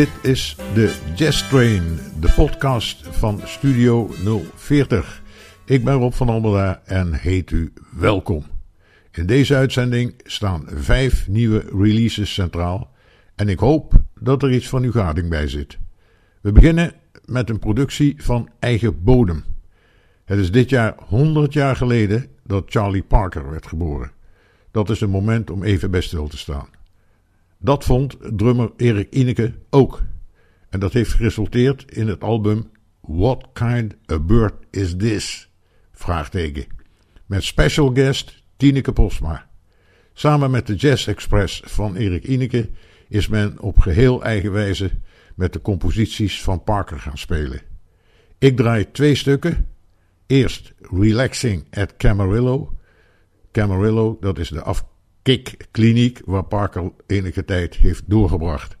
Dit is de Jazz Train, de podcast van Studio 040. Ik ben Rob van Almela en heet u welkom. In deze uitzending staan vijf nieuwe releases centraal en ik hoop dat er iets van uw gading bij zit. We beginnen met een productie van eigen bodem. Het is dit jaar 100 jaar geleden dat Charlie Parker werd geboren. Dat is een moment om even bij stil te staan. Dat vond drummer Erik Ineke ook. En dat heeft geresulteerd in het album What Kind of Bird Is This? Vraagteken. Met special guest Tineke Posma. Samen met de Jazz Express van Erik Ineke is men op geheel eigen wijze met de composities van Parker gaan spelen. Ik draai twee stukken. Eerst Relaxing at Camarillo. Camarillo, dat is de afkikkliniek waar Parker enige tijd heeft doorgebracht.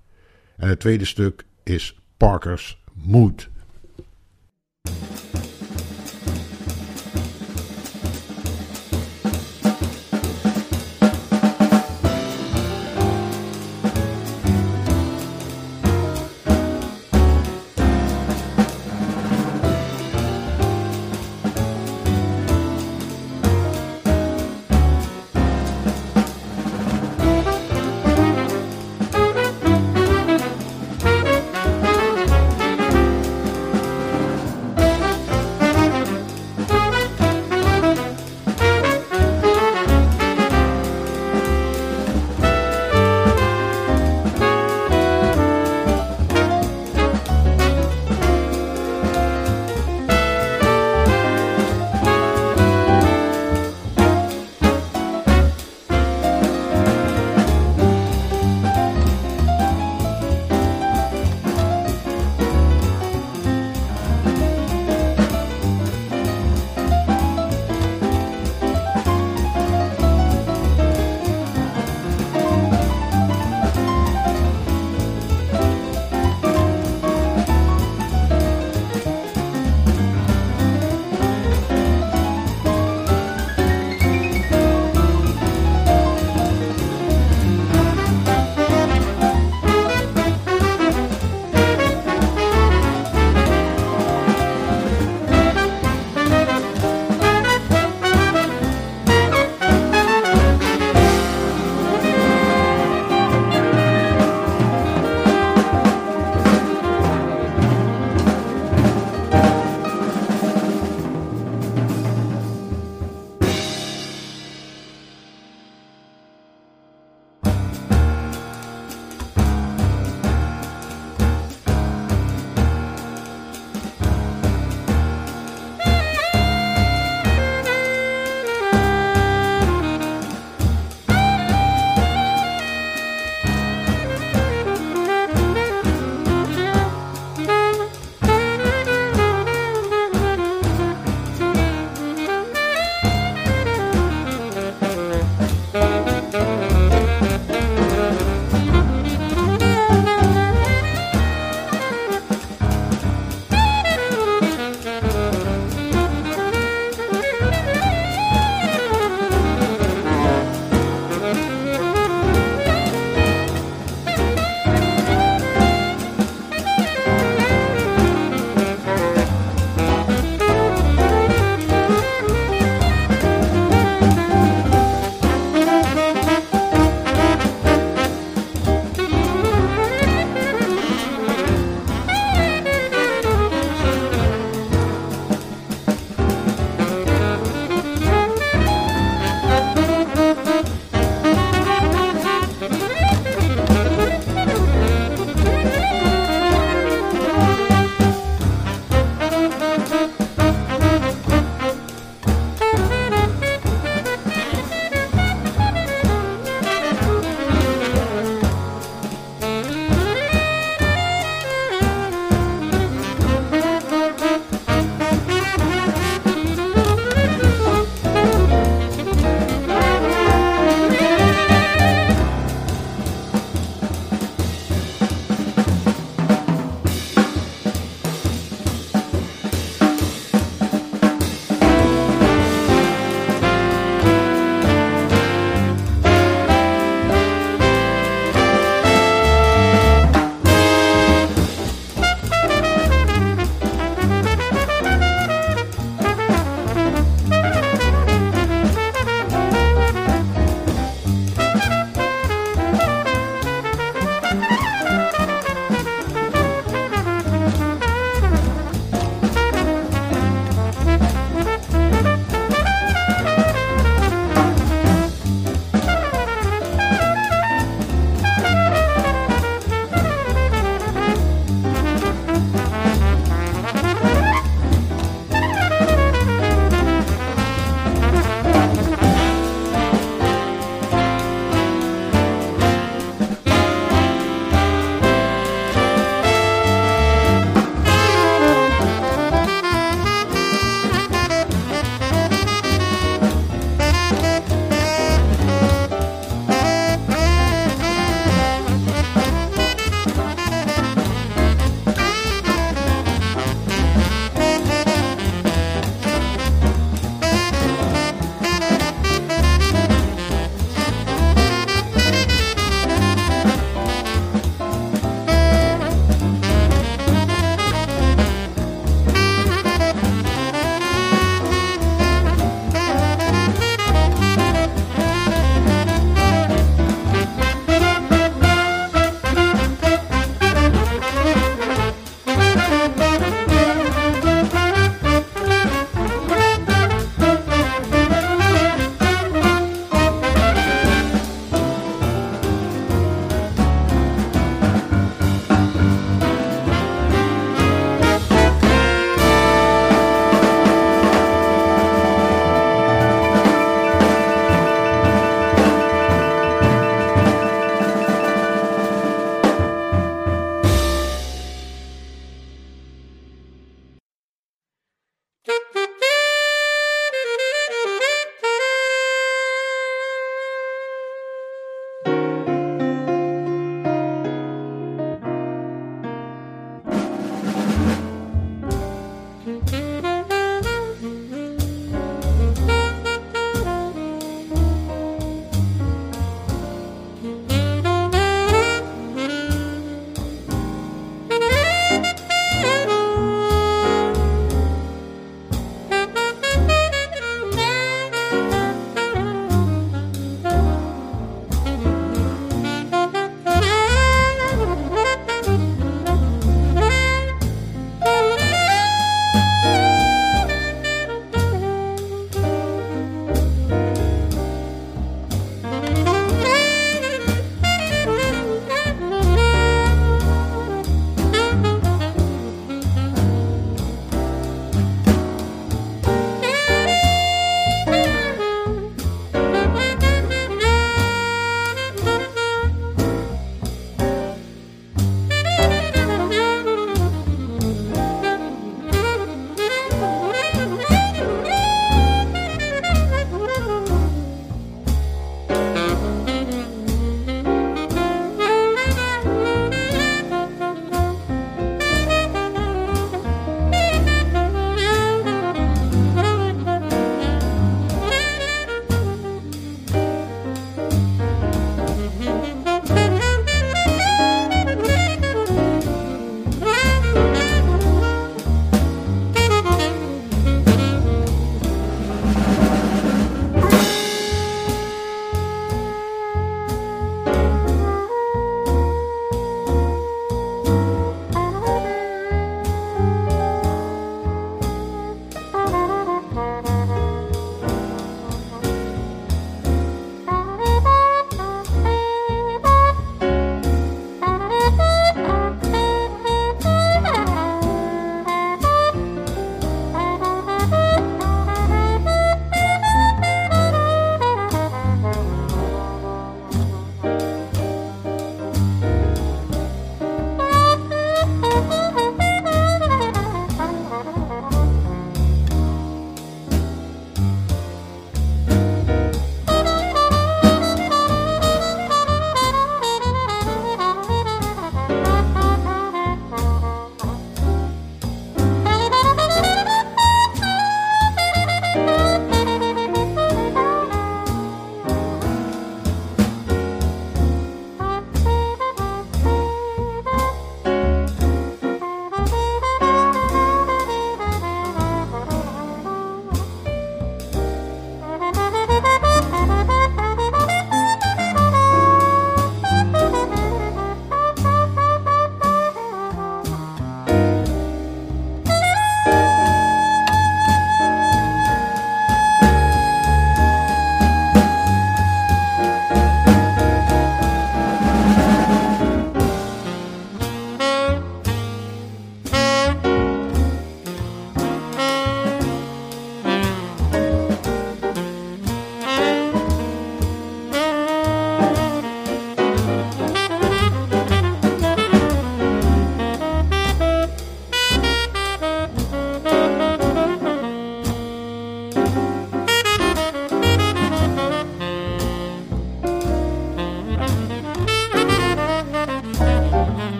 En het tweede stuk is Parker's Mood.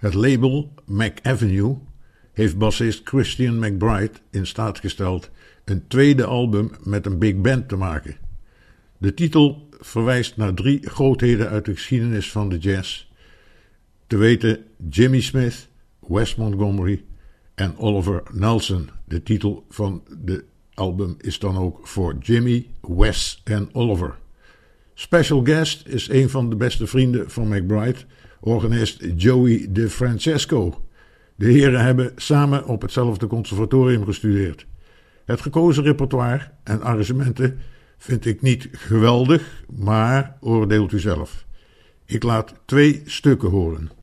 Het label McAvenue heeft bassist Christian McBride in staat gesteld een tweede album met een big band te maken. De titel verwijst naar drie grootheden uit de geschiedenis van de jazz, te weten Jimmy Smith, Wes Montgomery en Oliver Nelson. De titel van de album is dan ook voor Jimmy, Wes en Oliver. Special guest is een van de beste vrienden van McBride, organist Joey DeFrancesco. De heren hebben samen op hetzelfde conservatorium gestudeerd. Het gekozen repertoire en arrangementen vind ik niet geweldig, maar oordeelt u zelf. Ik laat twee stukken horen.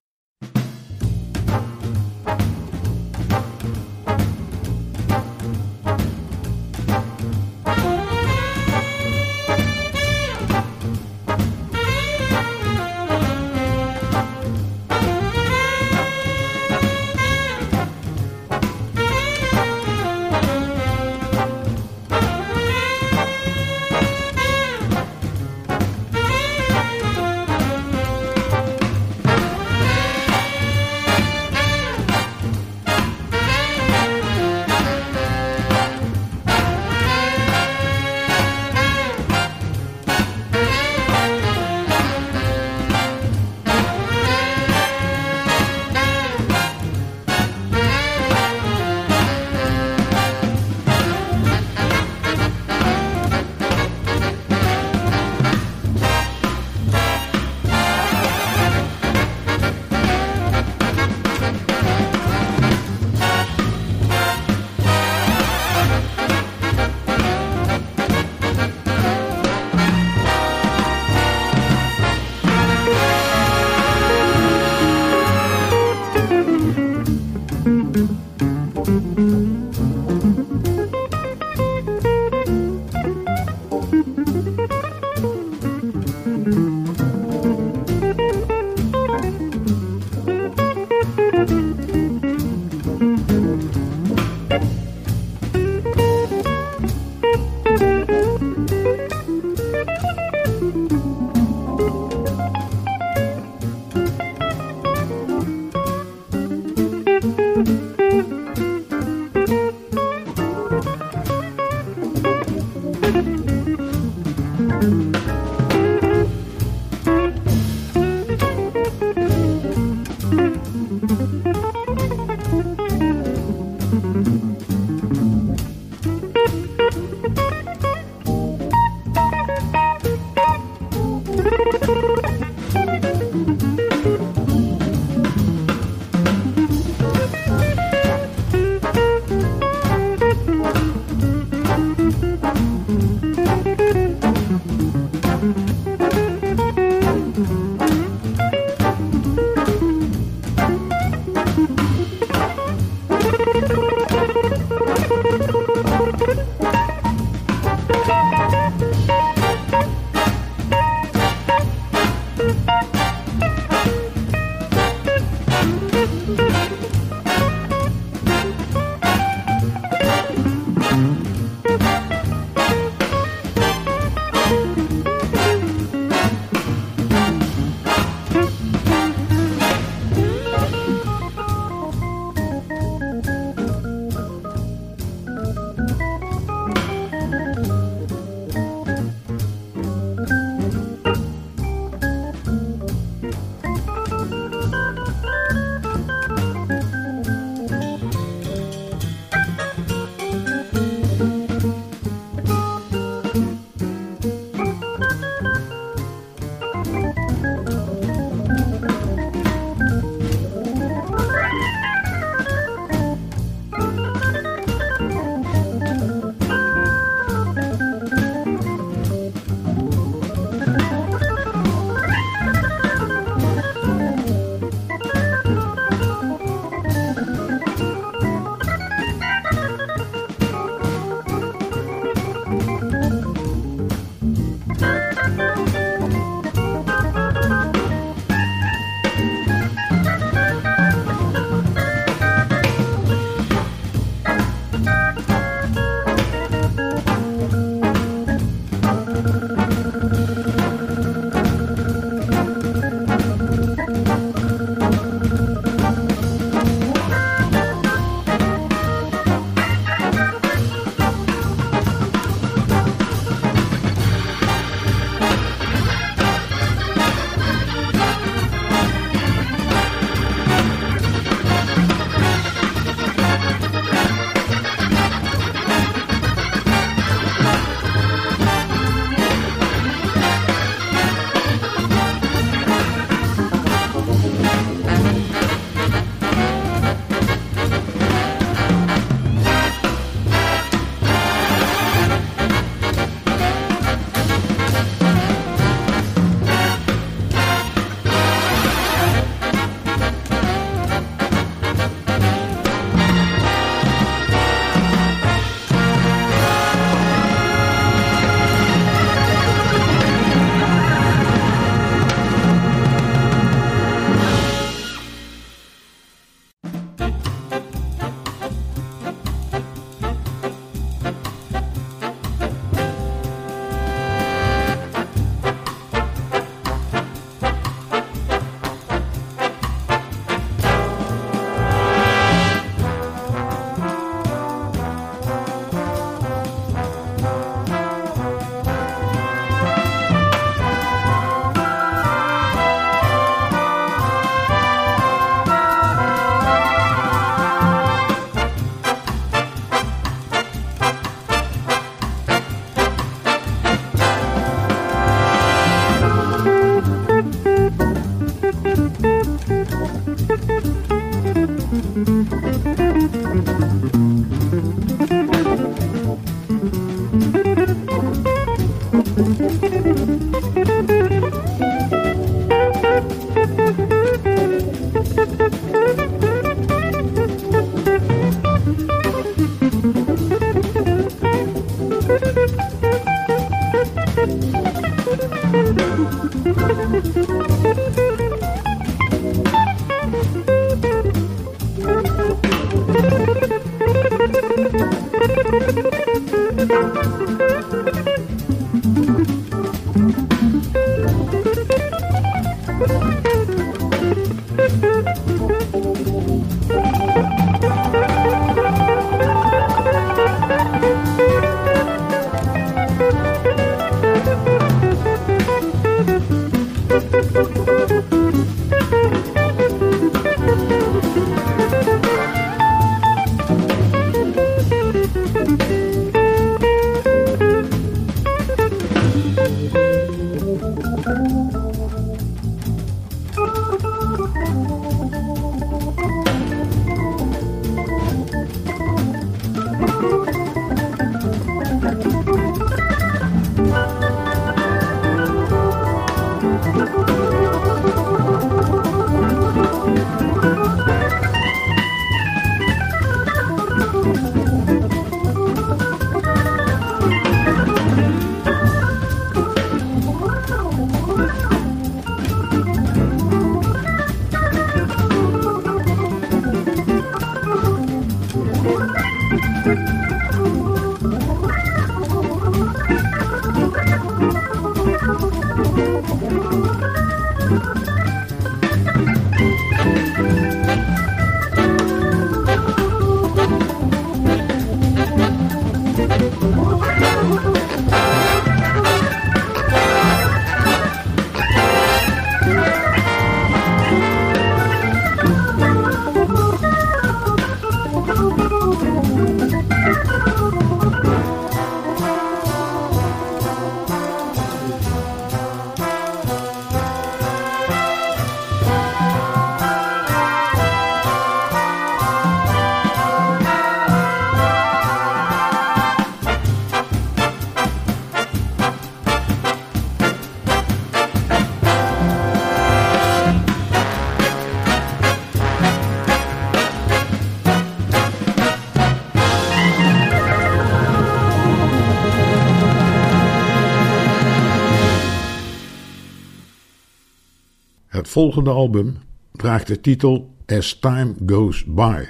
Volgende album draagt de titel As Time Goes By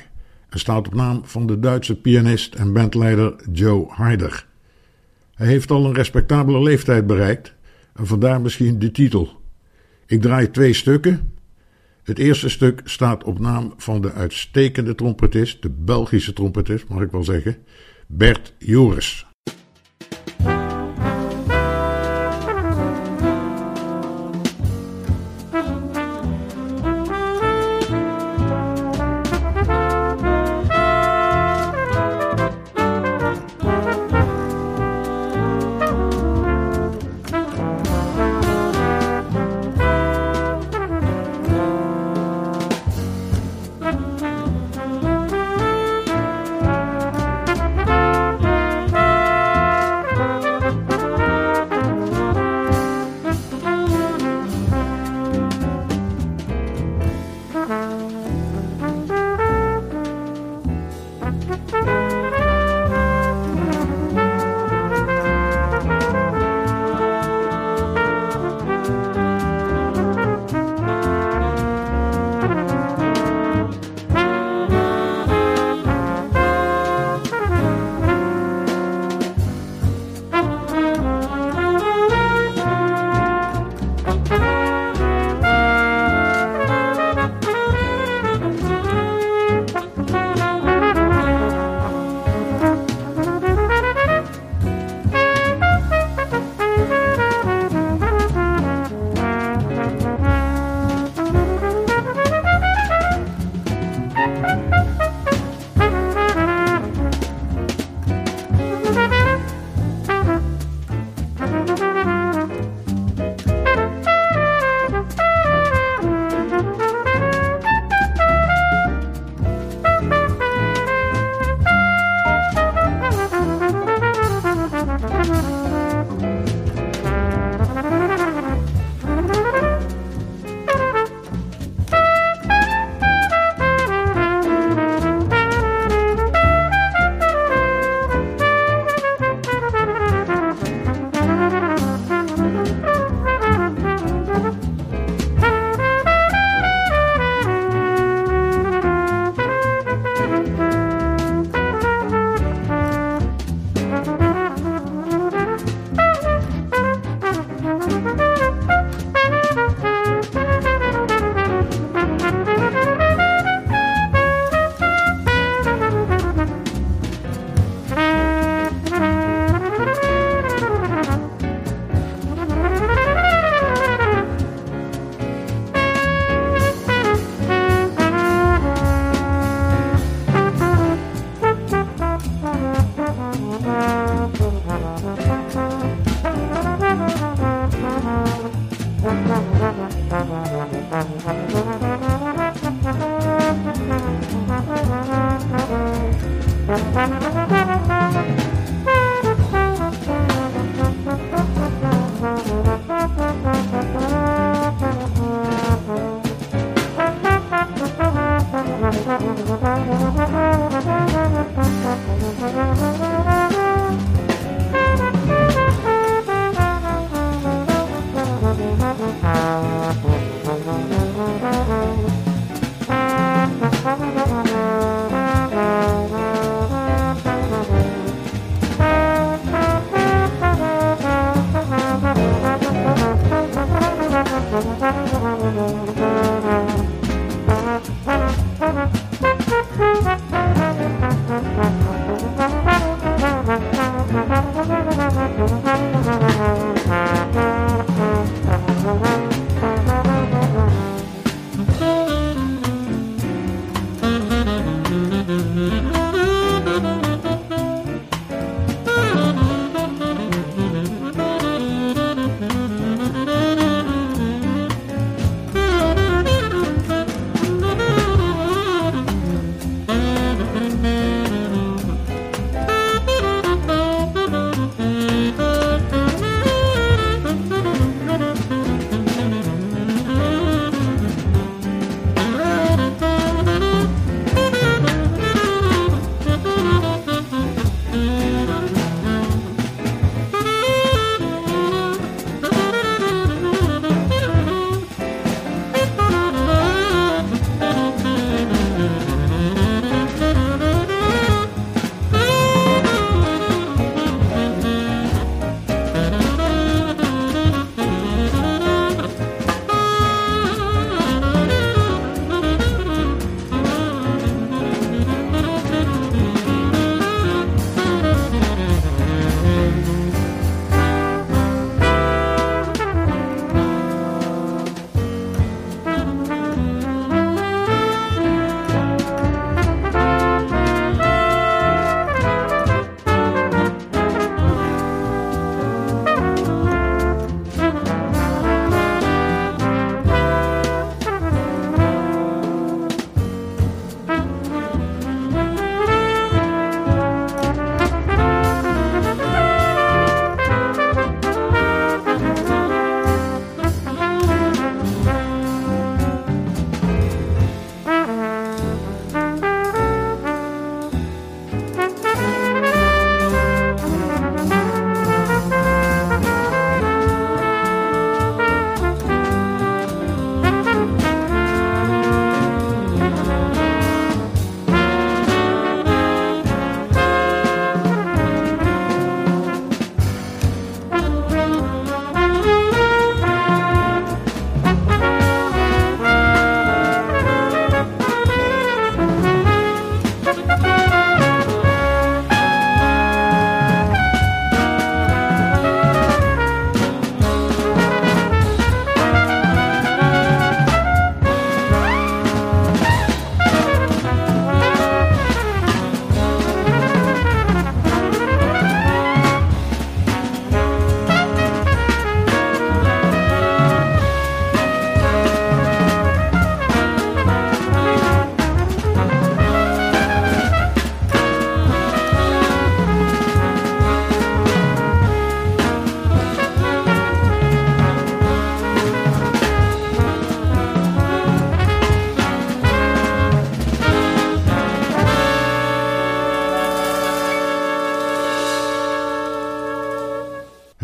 en staat op naam van de Duitse pianist en bandleider Joe Heider. Hij heeft al een respectabele leeftijd bereikt en vandaar misschien de titel. Ik draai twee stukken. Het eerste stuk staat op naam van de uitstekende trompetist, de Belgische trompetist mag ik wel zeggen, Bert Joris.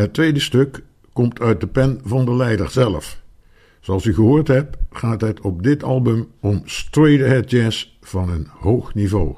Het tweede stuk komt uit de pen van de leider zelf. Zoals u gehoord hebt, gaat het op dit album om straight ahead jazz van een hoog niveau.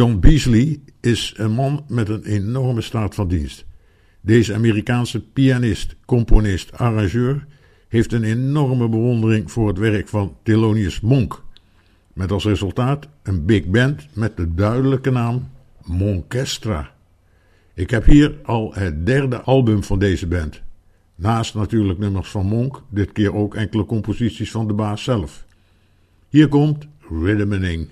John Beasley is een man met een enorme staat van dienst. Deze Amerikaanse pianist, componist, arrangeur heeft een enorme bewondering voor het werk van Thelonious Monk. Met als resultaat een big band met de duidelijke naam Monkestra. Ik heb hier al het derde album van deze band. Naast natuurlijk nummers van Monk, dit keer ook enkele composities van de baas zelf. Hier komt Rhythm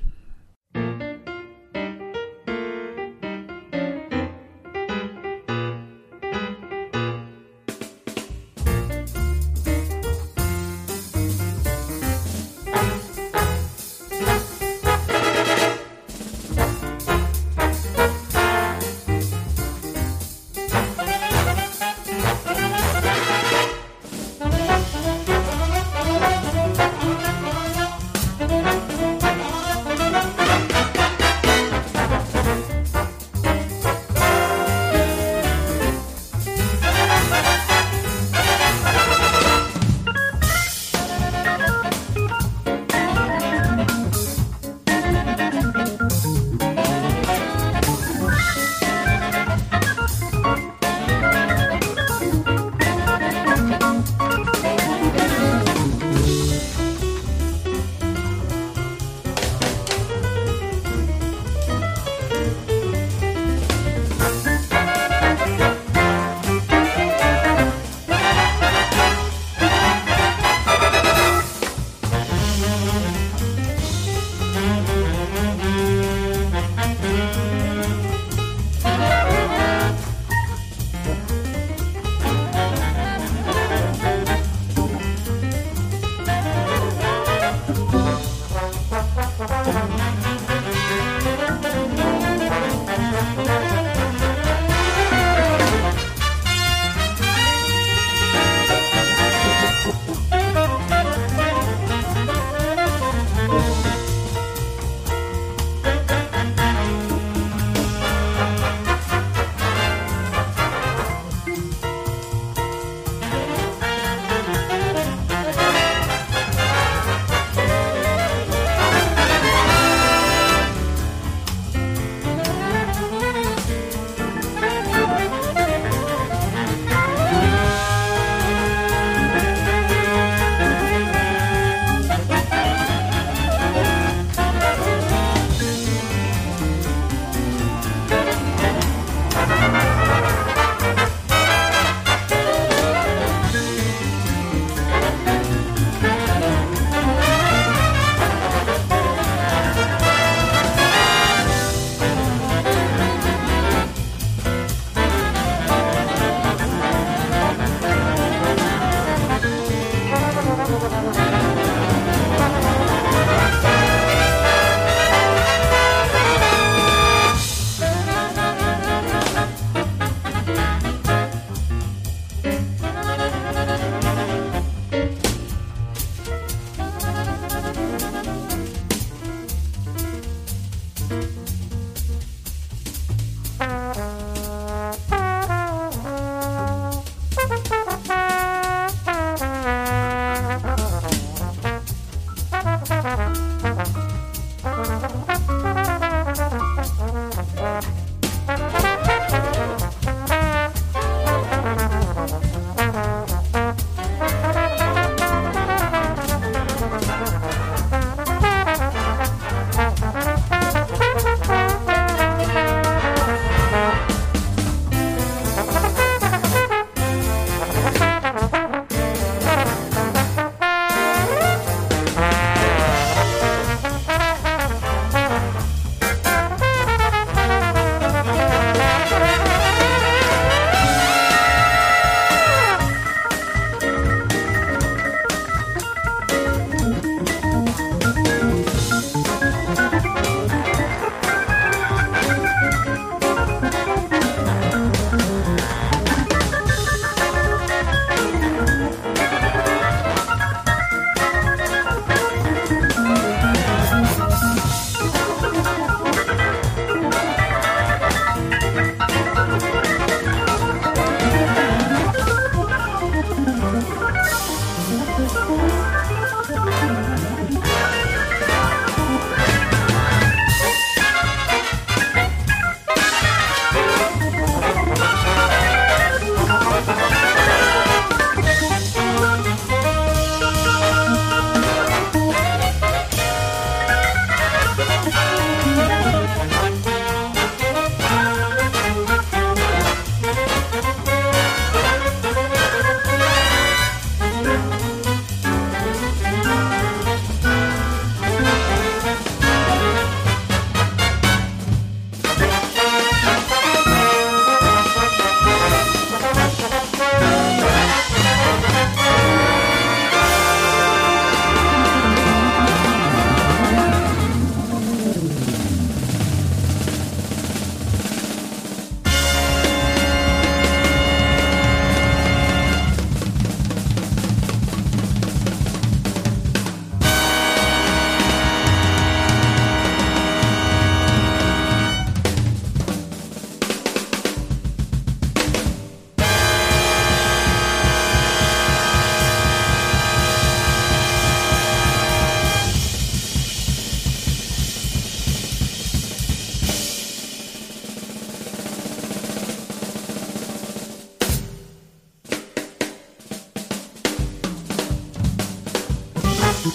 U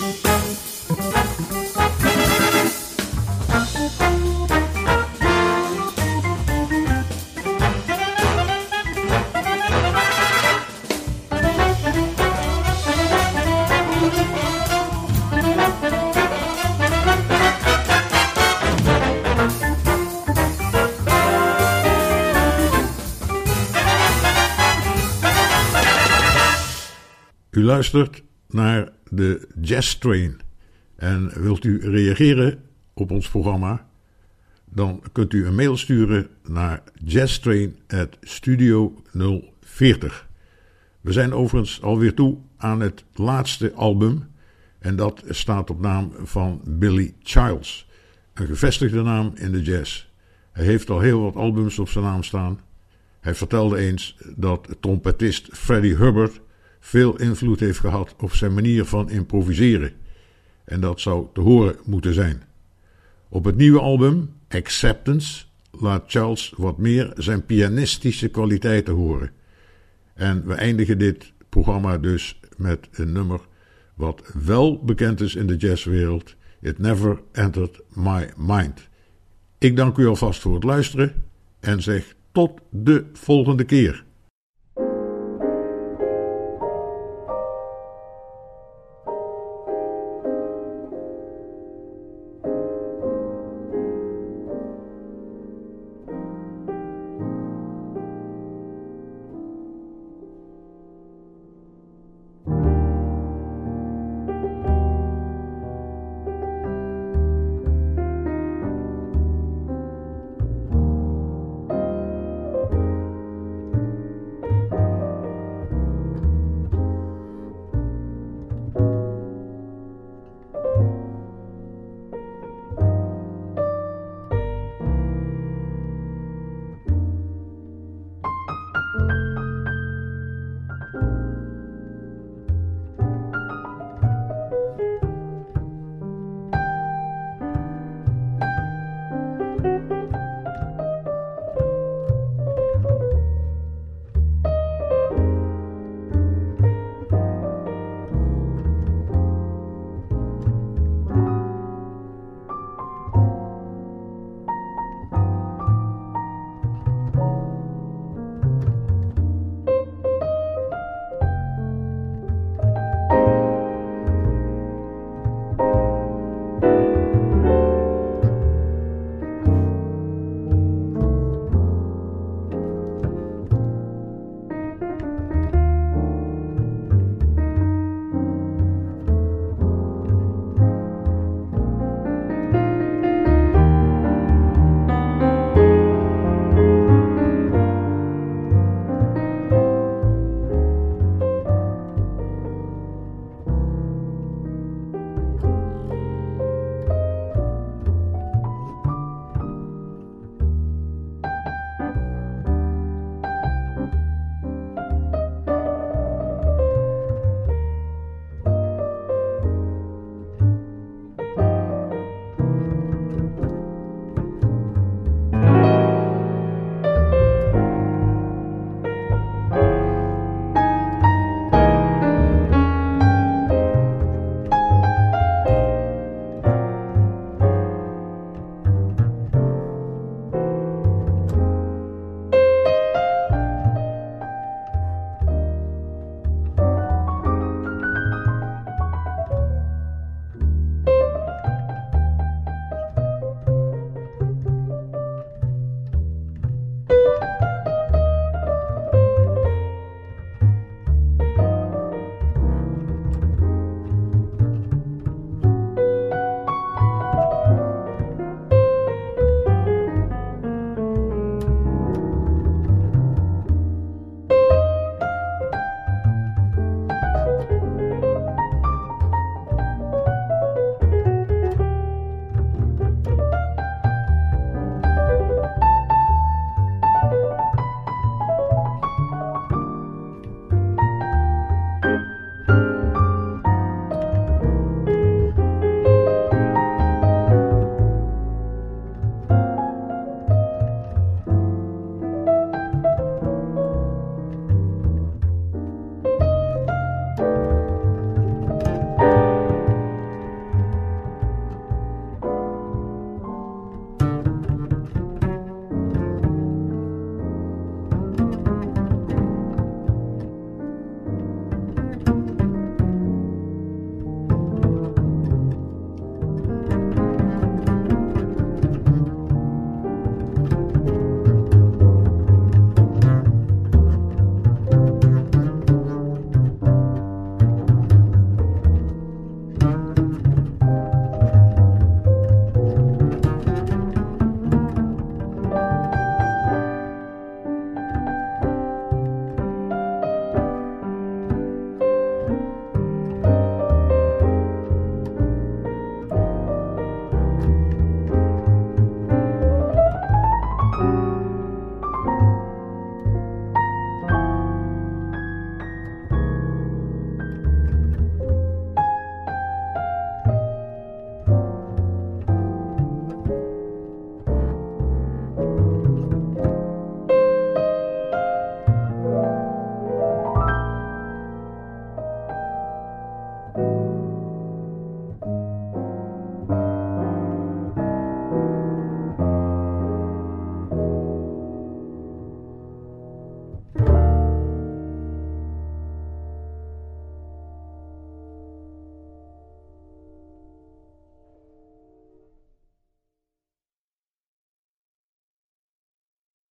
luistert naar de Jazz Train en wilt u reageren op ons programma? Dan kunt u een mail sturen naar jazztrain.studio 040. We zijn overigens alweer toe aan het laatste album en dat staat op naam van Billy Childs, een gevestigde naam in de jazz. Hij heeft al heel wat albums op zijn naam staan. Hij vertelde eens dat trompetist Freddie Hubbard veel invloed heeft gehad op zijn manier van improviseren. En dat zou te horen moeten zijn. Op het nieuwe album, Acceptance, laat Charles wat meer zijn pianistische kwaliteiten horen. En we eindigen dit programma dus met een nummer wat wel bekend is in de jazzwereld. It Never Entered My Mind. Ik dank u alvast voor het luisteren en zeg tot de volgende keer.